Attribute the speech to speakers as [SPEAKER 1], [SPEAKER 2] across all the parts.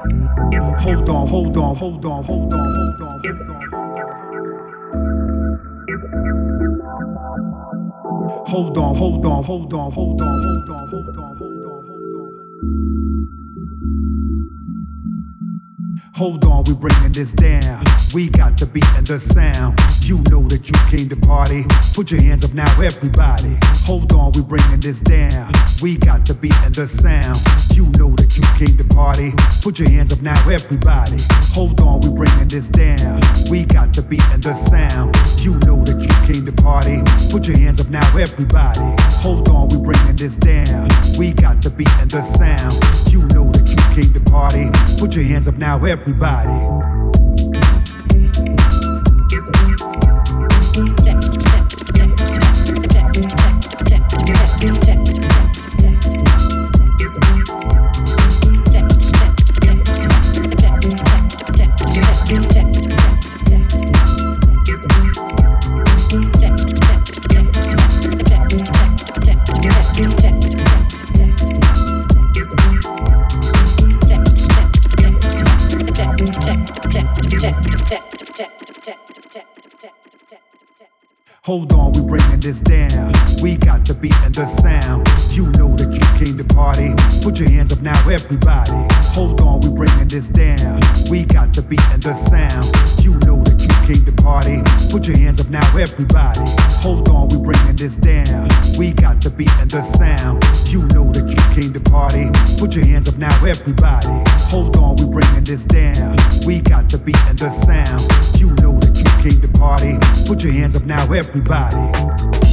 [SPEAKER 1] hold on, hold on, hold on, hold on, hold on, hold on. Hold on, we bringing this down. We got the beat and the sound. You know that you came to party. Put your hands up now, everybody. Hold on, we bringing this down. We got the beat and the sound. You know that you came to party. Put your hands up now, everybody. Hold on, we bringing this down. We got the beat and the sound. You know that you came to party. Put your hands up now, everybody. Hold on, we bringing this down. We got the beat and the sound. You know that you came to party. Put your hands up now, everybody everybody. Check, check, check, check, check, check, check, check, check. Hold on, we bringing this down. We got the beat and the sound. You know that you came to party. Put your hands up now, everybody. Hold on, we bringing this down. We got the beat and the sound. You know that came to party. Put your hands up now, everybody. Hold on, we're bringing this down. We got the beat and the sound. You know that you came to party. Put your hands up now, everybody. Hold on, we're bringing this down. We got the beat and the sound. You know that you came to party. Put your hands up now, everybody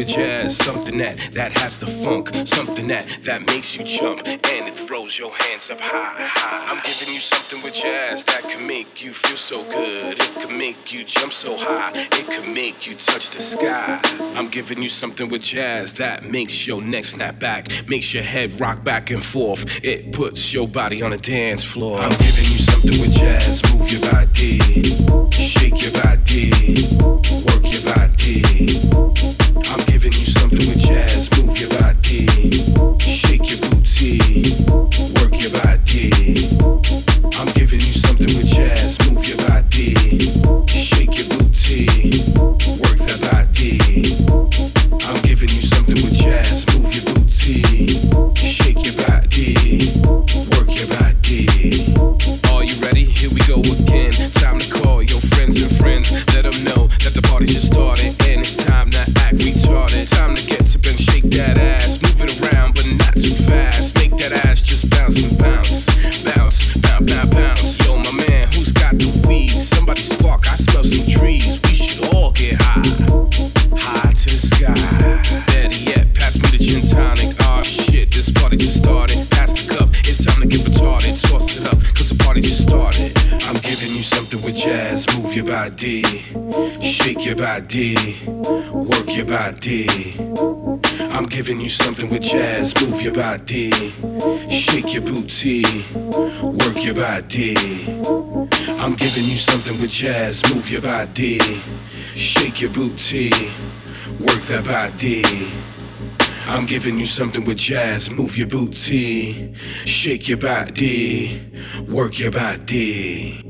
[SPEAKER 2] with jazz, something that that has the funk, something that that makes you jump and it throws your hands up high, high. I'm giving you something with jazz that can make you feel so good. It can make you jump so high. It can make you touch the sky. I'm giving you something with jazz that makes your neck snap back, makes your head rock back and forth. It puts your body on a dance floor. I'm giving you something with jazz. Move your body, shake your body move giving you something with jazz, move your body, shake your booty, work your body. I'm giving you something with jazz, move your body, shake your booty, work that body. I'm giving you something with jazz. Move your booty, shake your body, work your body.